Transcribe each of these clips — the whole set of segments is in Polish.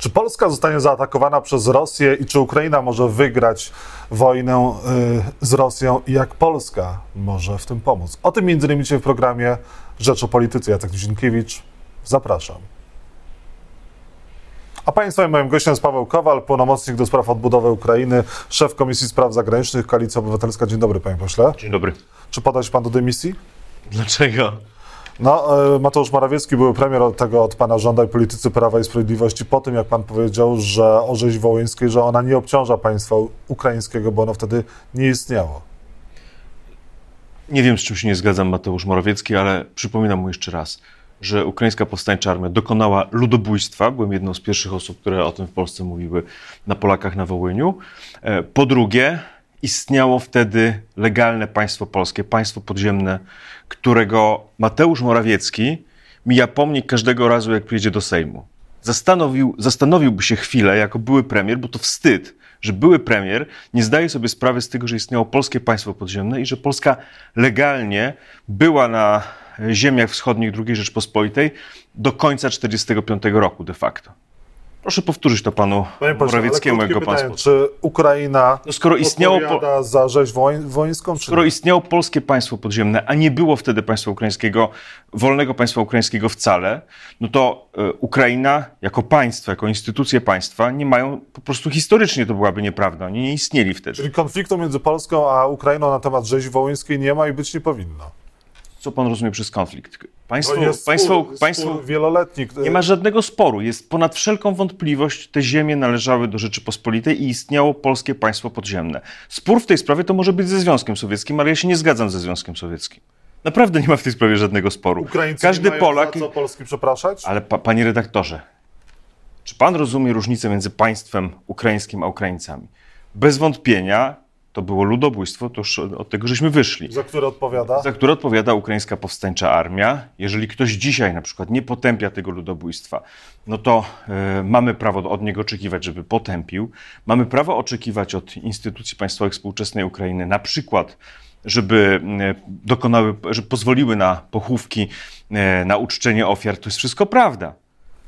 Czy Polska zostanie zaatakowana przez Rosję i czy Ukraina może wygrać wojnę y, z Rosją i jak Polska może w tym pomóc? O tym między innymi dzisiaj w programie Rzecz o Polityce. Jacek Dzienkiewicz, zapraszam. A Państwa moim gościem jest Paweł Kowal, pełnomocnik do spraw odbudowy Ukrainy, szef Komisji Spraw Zagranicznych, Koalicja Obywatelska. Dzień dobry, panie pośle. Dzień dobry. Czy podać pan do dymisji? Dlaczego? No, e, Mateusz Morawiecki był premier tego od pana żąda i politycy Prawa i Sprawiedliwości po tym, jak pan powiedział, że o wołyńskiej, że ona nie obciąża państwa ukraińskiego, bo ono wtedy nie istniało. Nie wiem, z czym się nie zgadzam Mateusz Morawiecki, ale przypominam mu jeszcze raz, że ukraińska powstańcza armia dokonała ludobójstwa. Byłem jedną z pierwszych osób, które o tym w Polsce mówiły na Polakach na Wołyniu. E, po drugie, istniało wtedy legalne państwo polskie, państwo podziemne, którego Mateusz Morawiecki mija pomnik każdego razu, jak przyjedzie do Sejmu. Zastanowił, zastanowiłby się chwilę, jako były premier, bo to wstyd, że były premier nie zdaje sobie sprawy z tego, że istniało polskie państwo podziemne i że Polska legalnie była na ziemiach wschodnich II Rzeczpospolitej do końca 1945 roku de facto. Proszę powtórzyć to panu Panie Morawieckiemu, jego pan pytanie, Czy Ukraina no skoro istniało po... za rzeź wońską? Skoro istniało polskie państwo podziemne, a nie było wtedy państwa ukraińskiego, wolnego państwa ukraińskiego wcale, no to y, Ukraina jako państwo, jako instytucje państwa nie mają, po prostu historycznie to byłaby nieprawda, oni nie istnieli wtedy. Czyli konfliktu między Polską a Ukrainą na temat rzezi wołyńskiej nie ma i być nie powinno co pan rozumie przez konflikt? Państwo, jest państwo, spór, państwo spór wieloletni. Nie ma żadnego sporu. Jest ponad wszelką wątpliwość, te ziemie należały do Rzeczypospolitej i istniało polskie państwo podziemne. Spór w tej sprawie to może być ze Związkiem Sowieckim, ale ja się nie zgadzam ze Związkiem Sowieckim. Naprawdę nie ma w tej sprawie żadnego sporu. Ukraińcy Każdy nie mają Polak. Za co Polski przepraszać? Ale pa, panie redaktorze, czy pan rozumie różnicę między państwem ukraińskim a Ukraińcami? Bez wątpienia to było ludobójstwo, to już od tego żeśmy wyszli. Za które odpowiada? Za które odpowiada ukraińska powstańcza armia. Jeżeli ktoś dzisiaj na przykład nie potępia tego ludobójstwa, no to y, mamy prawo od niego oczekiwać, żeby potępił. Mamy prawo oczekiwać od instytucji państwowych współczesnej Ukrainy na przykład żeby e, dokonały, żeby pozwoliły na pochówki, e, na uczczenie ofiar. To jest wszystko prawda.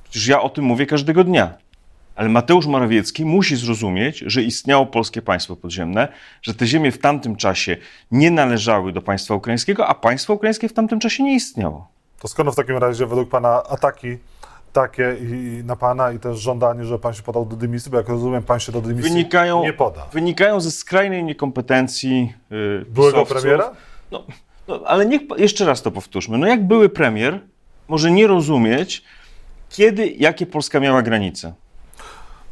Przecież ja o tym mówię każdego dnia. Ale Mateusz Morawiecki musi zrozumieć, że istniało polskie państwo podziemne, że te ziemie w tamtym czasie nie należały do państwa ukraińskiego, a państwo ukraińskie w tamtym czasie nie istniało. To skąd w takim razie według pana ataki takie i na pana i też żądanie, że pan się podał do dymisji, bo jak rozumiem, pan się do dymisji wynikają, nie poda. Wynikają ze skrajnej niekompetencji yy, Byłego premiera? No, no, ale niech, jeszcze raz to powtórzmy. No jak były premier może nie rozumieć, kiedy, jakie Polska miała granice.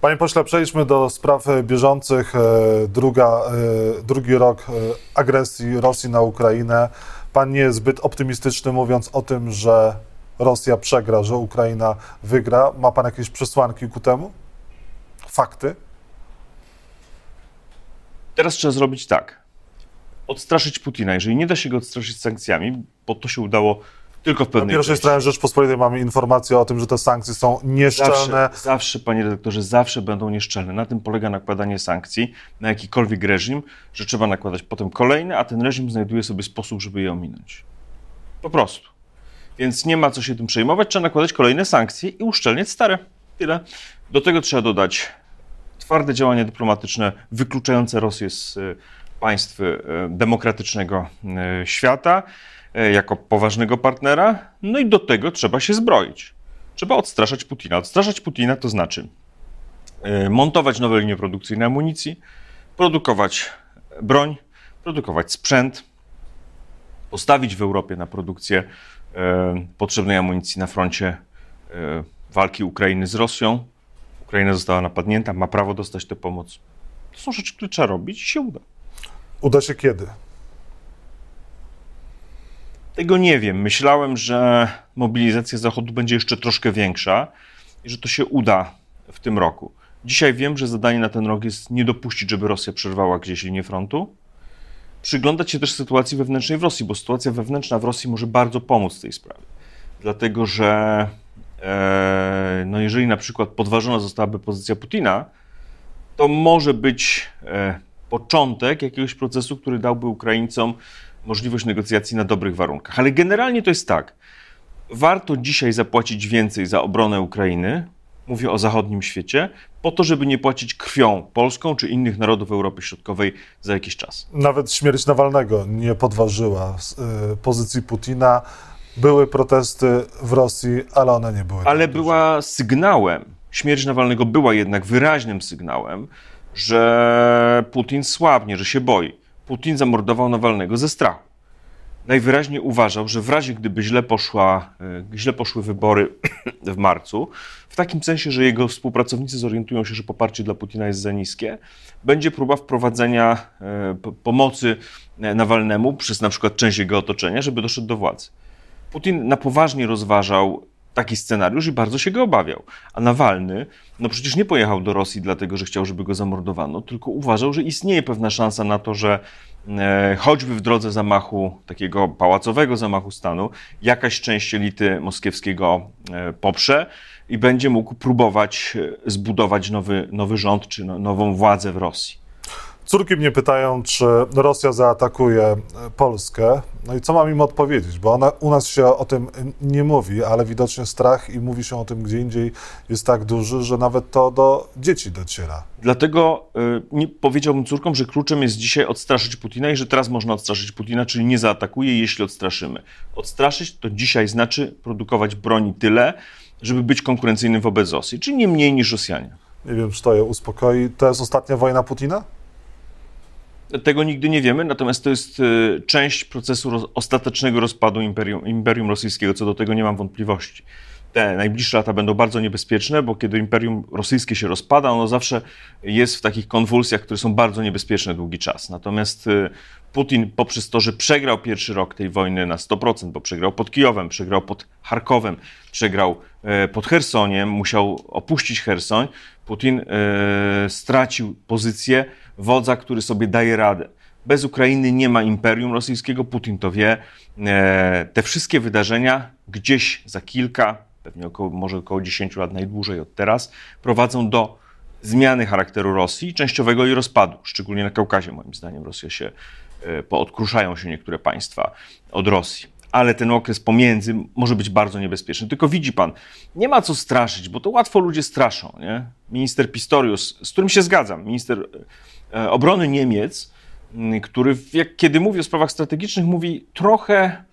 Panie pośle, przejdźmy do spraw e, bieżących. E, druga, e, drugi rok agresji Rosji na Ukrainę. Pan nie jest zbyt optymistyczny, mówiąc o tym, że Rosja przegra, że Ukraina wygra. Ma pan jakieś przesłanki ku temu? Fakty? Teraz trzeba zrobić tak. Odstraszyć Putina. Jeżeli nie da się go odstraszyć sankcjami, bo to się udało tylko w pewnej Na pierwszej stronie Rzeczpospolitej mamy informację o tym, że te sankcje są nieszczelne. Zawsze, zawsze, panie redaktorze, zawsze będą nieszczelne. Na tym polega nakładanie sankcji na jakikolwiek reżim, że trzeba nakładać potem kolejne, a ten reżim znajduje sobie sposób, żeby je ominąć. Po prostu. Więc nie ma co się tym przejmować, trzeba nakładać kolejne sankcje i uszczelniać stare. Tyle. Do tego trzeba dodać twarde działania dyplomatyczne wykluczające Rosję z e, państw e, demokratycznego e, świata. E, jako poważnego partnera, no i do tego trzeba się zbroić. Trzeba odstraszać Putina. Odstraszać Putina to znaczy montować nowe linie produkcyjne amunicji, produkować broń, produkować sprzęt, postawić w Europie na produkcję potrzebnej amunicji na froncie walki Ukrainy z Rosją. Ukraina została napadnięta, ma prawo dostać tę pomoc. To są rzeczy, które trzeba robić i się uda. Uda się kiedy? Tego nie wiem. Myślałem, że mobilizacja Zachodu będzie jeszcze troszkę większa i że to się uda w tym roku. Dzisiaj wiem, że zadanie na ten rok jest nie dopuścić, żeby Rosja przerwała gdzieś linię frontu. Przyglądać się też sytuacji wewnętrznej w Rosji, bo sytuacja wewnętrzna w Rosji może bardzo pomóc w tej sprawie. Dlatego, że e, no jeżeli na przykład podważona zostałaby pozycja Putina, to może być e, początek jakiegoś procesu, który dałby Ukraińcom możliwość negocjacji na dobrych warunkach. Ale generalnie to jest tak. Warto dzisiaj zapłacić więcej za obronę Ukrainy, mówię o zachodnim świecie, po to, żeby nie płacić krwią polską czy innych narodów Europy Środkowej za jakiś czas. Nawet śmierć Nawalnego nie podważyła y, pozycji Putina. Były protesty w Rosji, ale one nie były. Ale była sygnałem, śmierć Nawalnego była jednak wyraźnym sygnałem, że Putin słabnie, że się boi. Putin zamordował Nawalnego ze strachu. Najwyraźniej uważał, że w razie gdyby źle, poszła, e, źle poszły wybory w marcu, w takim sensie, że jego współpracownicy zorientują się, że poparcie dla Putina jest za niskie, będzie próba wprowadzenia e, pomocy e, Nawalnemu przez na przykład część jego otoczenia, żeby doszedł do władzy. Putin na poważnie rozważał taki scenariusz i bardzo się go obawiał. A Nawalny, no przecież nie pojechał do Rosji dlatego, że chciał, żeby go zamordowano, tylko uważał, że istnieje pewna szansa na to, że e, choćby w drodze zamachu, takiego pałacowego zamachu stanu, jakaś część elity moskiewskiego e, poprze i będzie mógł próbować e, zbudować nowy, nowy rząd czy no, nową władzę w Rosji. Córki mnie pytają, czy Rosja zaatakuje e, Polskę. No i co mam im odpowiedzieć? Bo ona, u nas się o tym nie mówi, ale widocznie strach i mówi się o tym gdzie indziej jest tak duży, że nawet to do dzieci dociera. Dlatego y, nie, powiedziałbym córkom, że kluczem jest dzisiaj odstraszyć Putina i że teraz można odstraszyć Putina, czyli nie zaatakuje, jeśli odstraszymy. Odstraszyć to dzisiaj znaczy produkować broni tyle, żeby być konkurencyjnym wobec Rosji, czyli nie mniej niż Rosjanie. Nie wiem, czy to je uspokoi. To jest ostatnia wojna Putina? Tego nigdy nie wiemy, natomiast to jest e, część procesu roz, ostatecznego rozpadu imperium, imperium Rosyjskiego. Co do tego nie mam wątpliwości. Te najbliższe lata będą bardzo niebezpieczne, bo kiedy Imperium Rosyjskie się rozpada, ono zawsze jest w takich konwulsjach, które są bardzo niebezpieczne długi czas. Natomiast e, Putin poprzez to, że przegrał pierwszy rok tej wojny na 100%, bo przegrał pod Kijowem, przegrał pod Charkowem, przegrał e, pod Chersoniem, musiał opuścić Chersoń, Putin stracił pozycję wodza, który sobie daje radę. Bez Ukrainy nie ma imperium rosyjskiego, Putin to wie. E, te wszystkie wydarzenia gdzieś za kilka, pewnie około, może około 10 lat najdłużej od teraz, prowadzą do zmiany charakteru Rosji, częściowego jej rozpadu, szczególnie na Kaukazie moim zdaniem Rosja się, e, poodkruszają się niektóre państwa od Rosji. Ale ten okres pomiędzy może być bardzo niebezpieczny. Tylko widzi pan, nie ma co straszyć, bo to łatwo ludzie straszą. Nie? Minister Pistorius, z którym się zgadzam, minister E, obrony Niemiec, który jak, kiedy mówi o sprawach strategicznych, mówi trochę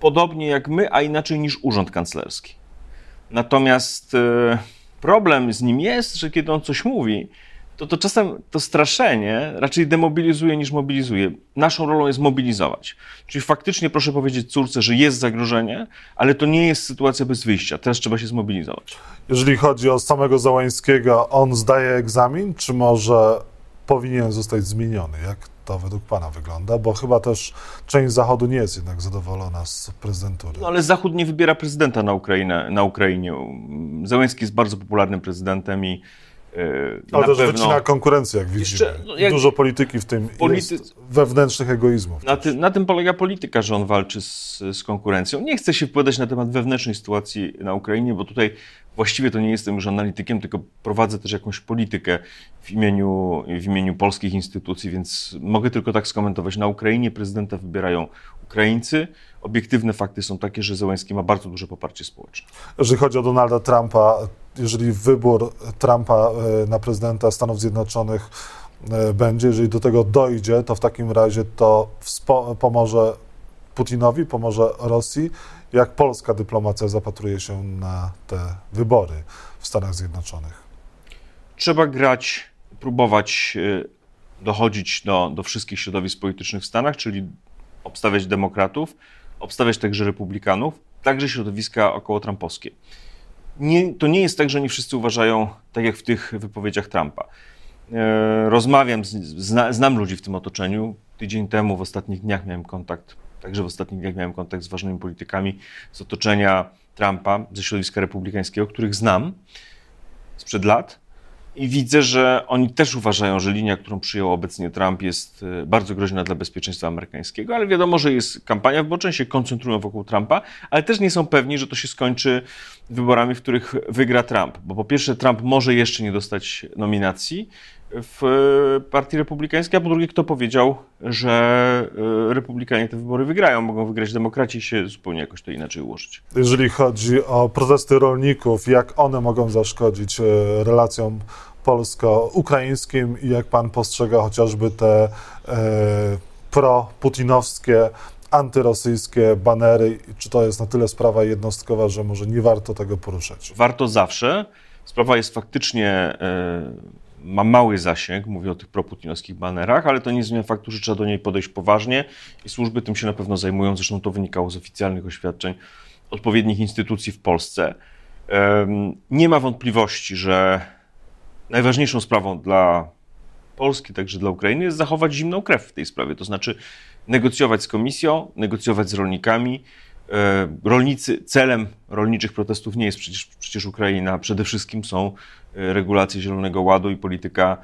podobnie jak my, a inaczej niż urząd kanclerski. Natomiast e, problem z nim jest, że kiedy on coś mówi, to, to czasem to straszenie raczej demobilizuje niż mobilizuje. Naszą rolą jest mobilizować. Czyli faktycznie proszę powiedzieć córce, że jest zagrożenie, ale to nie jest sytuacja bez wyjścia. Teraz trzeba się zmobilizować. Jeżeli chodzi o samego Załańskiego, on zdaje egzamin, czy może powinien zostać zmieniony? Jak to według Pana wygląda? Bo chyba też część Zachodu nie jest jednak zadowolona z prezydentury. No ale Zachód nie wybiera prezydenta na, Ukrainę, na Ukrainie. Zełenski jest bardzo popularnym prezydentem i Yy, Ale też pewno... wycina konkurencję, jak widzimy. Jeszcze, no, jak Dużo polityki w tym polity... wewnętrznych egoizmów. Na, ty, na, tym polega polityka, że on walczy z, z, konkurencją. Nie chcę się wypowiadać na temat wewnętrznej sytuacji na Ukrainie, bo tutaj właściwie to nie jestem już analitykiem, tylko prowadzę też jakąś politykę w imieniu, w imieniu polskich instytucji, więc mogę tylko tak skomentować. Na Ukrainie prezydenta wybierają Ukraińcy. Obiektywne fakty są takie, że Zełenski ma bardzo duże poparcie społeczne. Jeżeli chodzi o Donalda Trumpa, jeżeli wybór Trumpa e, na prezydenta Stanów Zjednoczonych e, będzie, jeżeli do tego dojdzie, to w takim razie to pomoże Putinowi, pomoże Rosji. Jak polska dyplomacja zapatruje się na te wybory w Stanach Zjednoczonych? Trzeba grać, próbować e, dochodzić do, do wszystkich środowisk politycznych w Stanach, czyli obstawiać demokratów, obstawiać także republikanów, także środowiska około trumpowskie nie, to nie jest tak, że nie wszyscy uważają tak jak w tych wypowiedziach Trumpa. E, rozmawiam, z, zna, znam ludzi w tym otoczeniu. Tydzień temu, w ostatnich dniach miałem kontakt, także w ostatnich dniach miałem kontakt z ważnymi politykami z otoczenia Trumpa, ze środowiska republikańskiego, których znam sprzed lat. I widzę, że oni też uważają, że linia, którą przyjął obecnie Trump, jest e, bardzo groźna dla bezpieczeństwa amerykańskiego, ale wiadomo, że jest kampania wyborcza, się koncentrują wokół Trumpa, ale też nie są pewni, że to się skończy wyborami, w których wygra Trump. Bo po pierwsze, Trump może jeszcze nie dostać nominacji, w Partii Republikańskiej, a po drugie, kto powiedział, że Republikanie te wybory wygrają, mogą wygrać demokraci się zupełnie jakoś to inaczej ułożyć. Jeżeli chodzi o protesty rolników, jak one mogą zaszkodzić relacjom polsko-ukraińskim i jak pan postrzega chociażby te e, pro-putinowskie, antyrosyjskie banery? Czy to jest na tyle sprawa jednostkowa, że może nie warto tego poruszać? Warto zawsze. Sprawa jest faktycznie, e, ma mały zasięg, mówię o tych proputinowskich banerach, ale to nie zmienia faktu, że trzeba do niej podejść poważnie i służby tym się na pewno zajmują. Zresztą to wynikało z oficjalnych oświadczeń odpowiednich instytucji w Polsce. Nie ma wątpliwości, że najważniejszą sprawą dla Polski, także dla Ukrainy, jest zachować zimną krew w tej sprawie. To znaczy negocjować z komisją, negocjować z rolnikami. E, rolnicy, celem rolniczych protestów nie jest przecież, przecież Ukraina. Przede wszystkim są e, regulacje Zielonego Ładu i polityka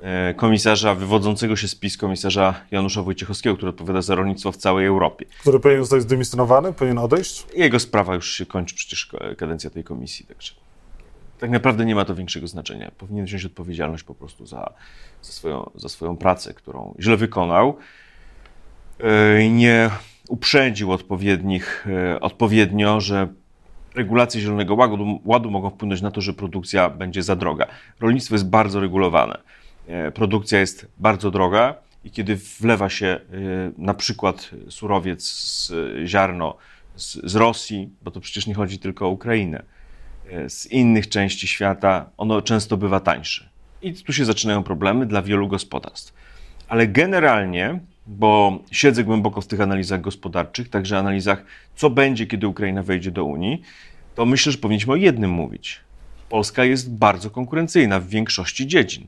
e, komisarza wywodzącego się z PiS, komisarza Janusza Wojciechowskiego, który odpowiada za rolnictwo w całej Europie. Który powinien zostać zdymisjonowany, powinien odejść? Jego sprawa już się kończy przecież kadencja tej komisji, także tak naprawdę nie ma to większego znaczenia. Powinien wziąć odpowiedzialność po prostu za, za, swoją, za swoją pracę, którą źle wykonał. Nie uprzedził odpowiednich, e, odpowiednio, że regulacje Zielonego Ładu, ładu mogą wpłynąć na to, że produkcja będzie za droga. Rolnictwo jest bardzo regulowane. E, produkcja jest bardzo droga i kiedy wlewa się na przykład surowiec, ziarno z, z Rosji, bo to przecież nie chodzi tylko o Ukrainę, E, z innych części świata, ono często bywa tańsze. I tu się zaczynają problemy dla wielu gospodarstw. Ale generalnie, bo siedzę głęboko w tych analizach gospodarczych, także analizach, co będzie, kiedy Ukraina wejdzie do Unii, to myślę, że powinniśmy o jednym mówić. Polska jest bardzo konkurencyjna w większości dziedzin,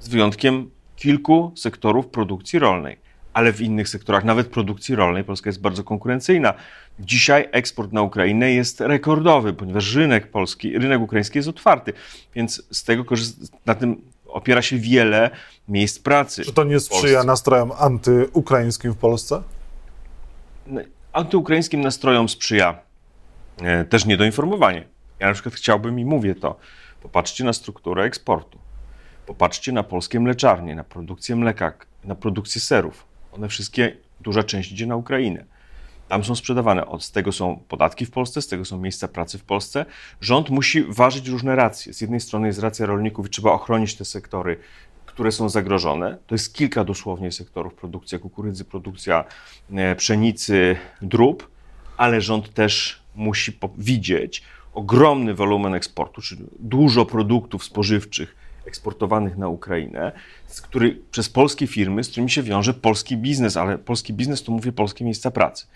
z wyjątkiem kilku sektorów produkcji rolnej ale w innych sektorach, nawet produkcji rolnej, Polska jest bardzo konkurencyjna. Dzisiaj eksport na Ukrainę jest rekordowy, ponieważ rynek polski, rynek ukraiński jest otwarty, więc z tego na tym opiera się wiele miejsc pracy. Czy to nie sprzyja nastrojom antyukraińskim w Polsce? Antyukraińskim nastrojom sprzyja e, też niedoinformowanie. Ja na przykład chciałbym i mówię to, popatrzcie na strukturę eksportu. Popatrzcie na polskie mleczarnie, na produkcję mleka, na produkcję serów. One wszystkie, duża część idzie na Ukrainę. Tam są sprzedawane. Od z tego są podatki w Polsce, z tego są miejsca pracy w Polsce. Rząd musi ważyć różne racje. Z jednej strony jest racja rolników i trzeba ochronić te sektory, które są zagrożone. To jest kilka dosłownie sektorów: produkcja kukurydzy, produkcja e, pszenicy, drób, ale rząd też musi widzieć ogromny wolumen eksportu, czyli dużo produktów spożywczych eksportowanych na Ukrainę, z który, przez polskie firmy, z którymi się wiąże polski biznes, ale polski biznes to mówię polskie miejsca pracy.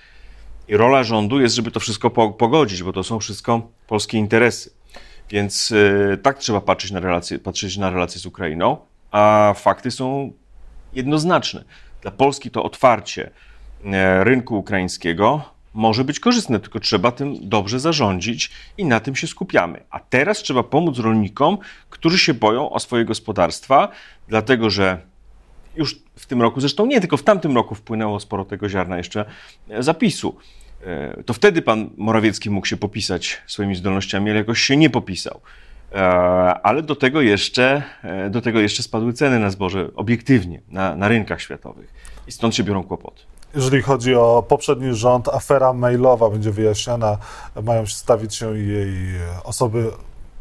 I rola rządu jest, żeby to wszystko pogodzić, bo to są wszystko polskie interesy. Więc yy, tak trzeba patrzeć na, relacje, patrzeć na relacje z Ukrainą, a fakty są jednoznaczne. Dla Polski to otwarcie e, rynku ukraińskiego może być korzystne, tylko trzeba tym dobrze zarządzić i na tym się skupiamy. A teraz trzeba pomóc rolnikom, którzy się boją o swoje gospodarstwa, dlatego że już w tym roku, zresztą nie tylko w tamtym roku wpłynęło sporo tego ziarna jeszcze zapisu. E, to wtedy pan Morawiecki mógł się popisać swoimi zdolnościami, ale jakoś się nie popisał. E, ale do tego jeszcze, e, do tego jeszcze spadły ceny na zboże obiektywnie na, na rynkach światowych. I stąd się biorą kłopoty. Jeżeli chodzi o poprzedni rząd, afera mailowa będzie wyjaśniona, mają stawić się jej osoby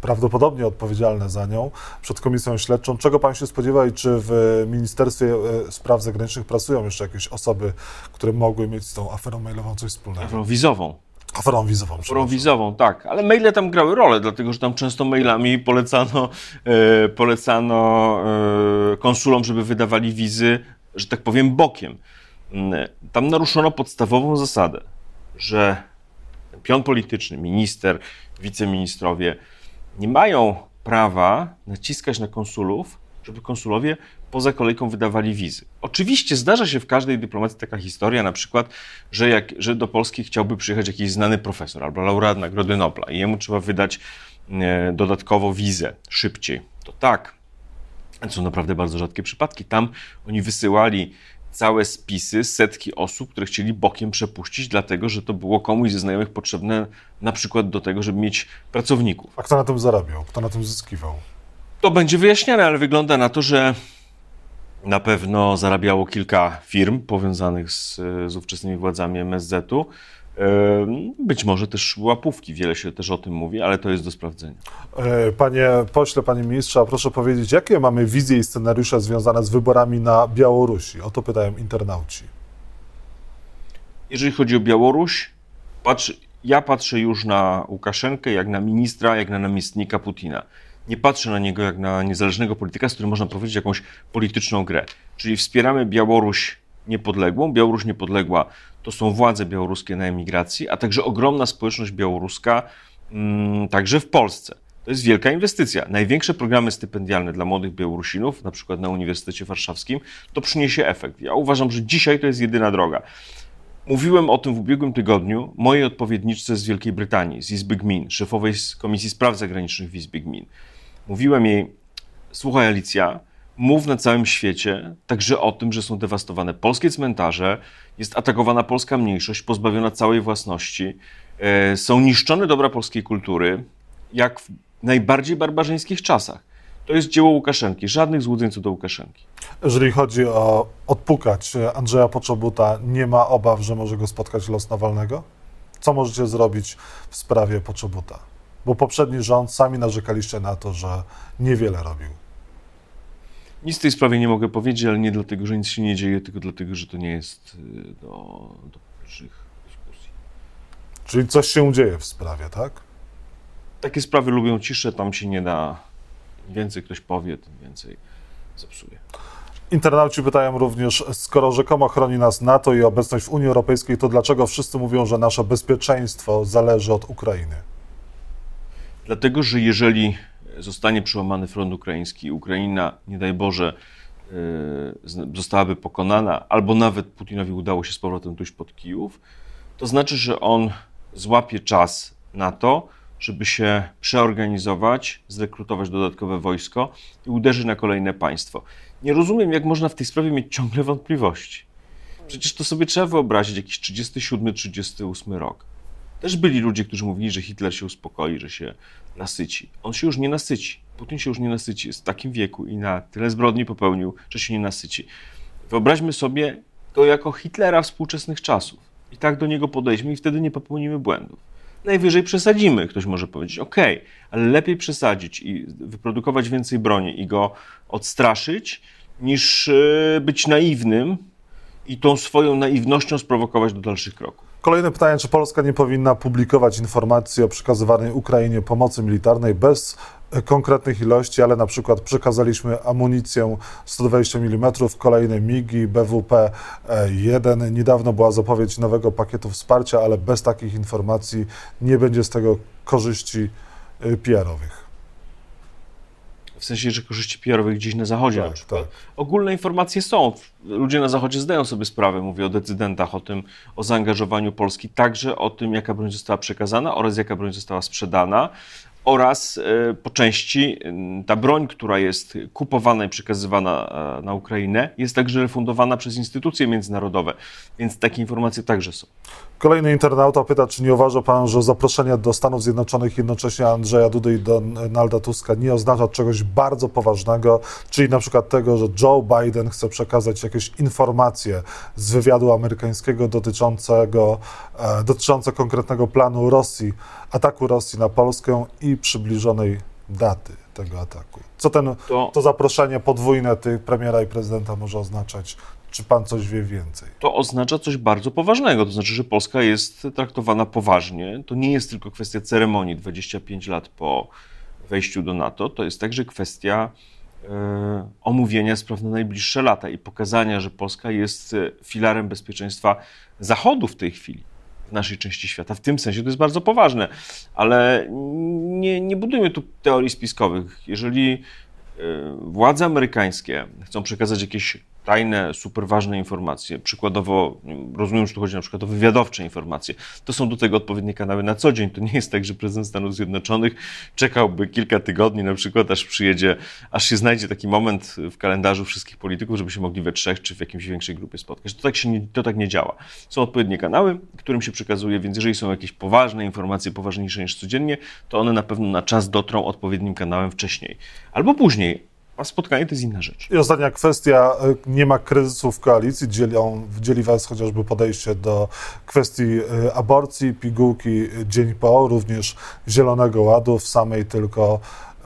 prawdopodobnie odpowiedzialne za nią przed komisją śledczą. Czego pan się spodziewa i czy w Ministerstwie e, Spraw Zagranicznych pracują jeszcze jakieś osoby, które mogły mieć z tą aferą mailową coś wspólnego? Aferą wizową. Aferą wizową. Aferą wizową, tak. Ale maile tam grały rolę, dlatego że tam często mailami polecano, e, polecano e, konsulom, żeby wydawali wizy, że tak powiem, bokiem. Mm, tam naruszono podstawową zasadę, że pion polityczny, minister, wiceministrowie nie mają prawa naciskać na konsulów, żeby konsulowie poza kolejką wydawali wizy. Oczywiście zdarza się w każdej dyplomacji taka historia, na przykład, że, jak, że do Polski chciałby przyjechać jakiś znany profesor albo laureat Nagrody Nobla i jemu trzeba wydać e, dodatkowo wizę szybciej. To tak. To są naprawdę bardzo rzadkie przypadki. Tam oni wysyłali całe spisy, setki osób, które chcieli bokiem przepuścić, dlatego że to było komuś ze znajomych potrzebne na przykład do tego, żeby mieć pracowników. A kto na tym zarabiał? Kto na tym zyskiwał? To będzie wyjaśniane, ale wygląda na to, że na pewno zarabiało kilka firm powiązanych z, z ówczesnymi władzami MSZ-u. Być może też łapówki, wiele się też o tym mówi, ale to jest do sprawdzenia. E, panie pośle, panie ministrze, a proszę powiedzieć, jakie mamy wizje i scenariusze związane z wyborami na Białorusi? O to pytają internauci. Jeżeli chodzi o Białoruś, patrz, ja patrzę już na Łukaszenkę jak na ministra, jak na namiestnika Putina. Nie patrzę na niego jak na niezależnego polityka, z którym można prowadzić jakąś polityczną grę. Czyli wspieramy Białoruś niepodległą. Białoruś niepodległa to są władze białoruskie na emigracji, a także ogromna społeczność białoruska, mm, także w Polsce. To jest wielka inwestycja. Największe programy stypendialne dla młodych Białorusinów, na przykład na Uniwersytecie Warszawskim, to przyniesie efekt. Ja uważam, że dzisiaj to jest jedyna droga. Mówiłem o tym w ubiegłym tygodniu mojej odpowiedniczce z Wielkiej Brytanii, z Izby Gmin, szefowej Komisji Spraw Zagranicznych w Izbie Gmin. Mówiłem jej, słuchaj Alicja, mów na całym świecie także o tym, że są dewastowane polskie cmentarze, jest atakowana polska mniejszość, pozbawiona całej własności, e, są niszczone dobra polskiej kultury, jak w najbardziej barbarzyńskich czasach. To jest dzieło Łukaszenki, żadnych złudzeń co do Łukaszenki. Jeżeli chodzi o odpukać Andrzeja Poczobuta, nie ma obaw, że może go spotkać los Nawalnego? Co możecie zrobić w sprawie Poczobuta? Bo poprzedni rząd sami narzekaliście na to, że niewiele robił. Nic w tej sprawie nie mogę powiedzieć, ale nie dlatego, że nic się nie dzieje, tylko dlatego, że to nie jest y, do, do pierwszych dyskusji. Czyli coś się dzieje w sprawie, tak? Takie sprawy lubią ciszę, tam się nie da. Im więcej ktoś powie, tym więcej zepsuje. Internauci pytają również, skoro rzekomo chroni nas NATO i obecność w Unii Europejskiej, to dlaczego wszyscy mówią, że nasze bezpieczeństwo zależy od Ukrainy? Dlatego, że jeżeli zostanie przełamany front ukraiński, Ukraina, nie daj Boże, e, zostałaby pokonana, albo nawet Putinowi udało się z powrotem dojść pod Kijów, to znaczy, że on złapie czas na to, żeby się przeorganizować, zrekrutować dodatkowe wojsko i uderzy na kolejne państwo. Nie rozumiem, jak można w tej sprawie mieć ciągle wątpliwości. Przecież to sobie trzeba wyobrazić jakiś 37-38 rok. Też byli ludzie, którzy mówili, że Hitler się uspokoi, że się nasyci. On się już nie nasyci. Putin się już nie nasyci. Jest w takim wieku i na tyle zbrodni popełnił, że się nie nasyci. Wyobraźmy sobie to jako Hitlera współczesnych czasów. I tak do niego podejdźmy i wtedy nie popełnimy błędów. Najwyżej przesadzimy, ktoś może powiedzieć, ok, ale lepiej przesadzić i wyprodukować więcej broni i go odstraszyć, niż e, być naiwnym i tą swoją naiwnością sprowokować do dalszych kroków. Kolejne pytanie, czy Polska nie powinna publikować informacji o przekazywanej Ukrainie pomocy militarnej bez e, konkretnych ilości, ale na przykład przekazaliśmy amunicję 120 mm, kolejne MIGI, BWP-1. Niedawno była zapowiedź nowego pakietu wsparcia, ale bez takich informacji nie będzie z tego korzyści e, PR-owych w sensie, że korzyści PR-owych gdzieś na zachodzie tak, na przykład. Tak. Ogólne informacje są. Ludzie na zachodzie zdają sobie sprawę, mówię o decydentach, o tym, o zaangażowaniu Polski, także o tym, jaka broń została przekazana oraz jaka broń została sprzedana, oraz e, po części ta broń, która jest kupowana i przekazywana e, na Ukrainę, jest także refundowana przez instytucje międzynarodowe, więc takie informacje także są. Kolejny internauta pyta, czy nie uważa pan, że zaproszenie do Stanów Zjednoczonych jednocześnie Andrzeja Dudy i Donalda Tuska nie oznacza czegoś bardzo poważnego, czyli na przykład tego, że Joe Biden chce przekazać jakieś informacje z wywiadu amerykańskiego dotyczącego, e, dotyczące konkretnego planu Rosji, ataku Rosji na Polskę i przybliżonej daty tego ataku. Co ten, to, to zaproszenie podwójne tych premiera i prezydenta może oznaczać? Czy pan coś wie więcej? To oznacza coś bardzo poważnego. To znaczy, że Polska jest traktowana poważnie. To nie jest tylko kwestia ceremonii 25 lat po wejściu do NATO. To jest także kwestia e, omówienia spraw na najbliższe lata i pokazania, że Polska jest e, filarem bezpieczeństwa Zachodu w tej chwili naszej części świata. W tym sensie to jest bardzo poważne, ale nie, nie budujmy tu teorii spiskowych. Jeżeli e, władze amerykańskie chcą przekazać jakieś tajne, super ważne informacje, przykładowo, rozumiem, że tu chodzi na przykład o wywiadowcze informacje, to są do tego odpowiednie kanały na co dzień. To nie jest tak, że prezydent Stanów Zjednoczonych czekałby kilka tygodni na przykład, aż przyjedzie, aż się znajdzie taki moment w kalendarzu wszystkich polityków, żeby się mogli we trzech czy w jakimś większej grupie spotkać. To tak, się nie, to tak nie działa. Są odpowiednie kanały, którym się przekazuje, więc jeżeli są jakieś poważne informacje, poważniejsze niż codziennie, to one na pewno na czas dotrą odpowiednim kanałem wcześniej albo później, a spotkanie to jest inna rzecz. I ostatnia kwestia, y, nie ma kryzysu w koalicji, dzielą, dzieli was chociażby podejście do kwestii y, aborcji, pigułki y, dzień po, również Zielonego Ładu w samej tylko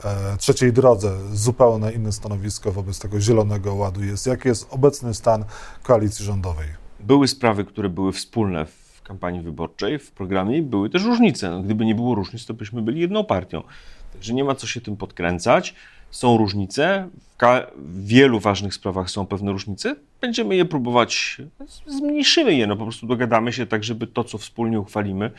e, trzeciej drodze. Zupełnie inne stanowisko wobec tego Zielonego Ładu jest. Jaki jest obecny stan koalicji rządowej? Były sprawy, które były wspólne w kampanii wyborczej, w programie, były też różnice. No, gdyby nie było różnic, to byśmy byli jedną partią. Także nie ma co się tym podkręcać są różnice, w wielu ważnych sprawach są pewne różnice, będziemy je próbować, zmniejszymy je, no po prostu dogadamy się tak, żeby to, co wspólnie uchwalimy,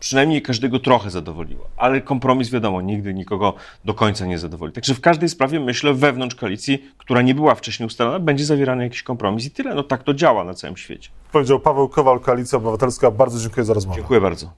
przynajmniej każdego trochę zadowoliło. Ale kompromis, wiadomo, nigdy nikogo do końca nie zadowoli. Także w każdej sprawie, myślę, wewnątrz koalicji, która nie była wcześniej ustalona, będzie zawierany jakiś kompromis i tyle. No tak to działa na całym świecie. Powiedział Paweł Kowal, Koalicja Obywatelska. Bardzo dziękuję za rozmowę. Dziękuję bardzo.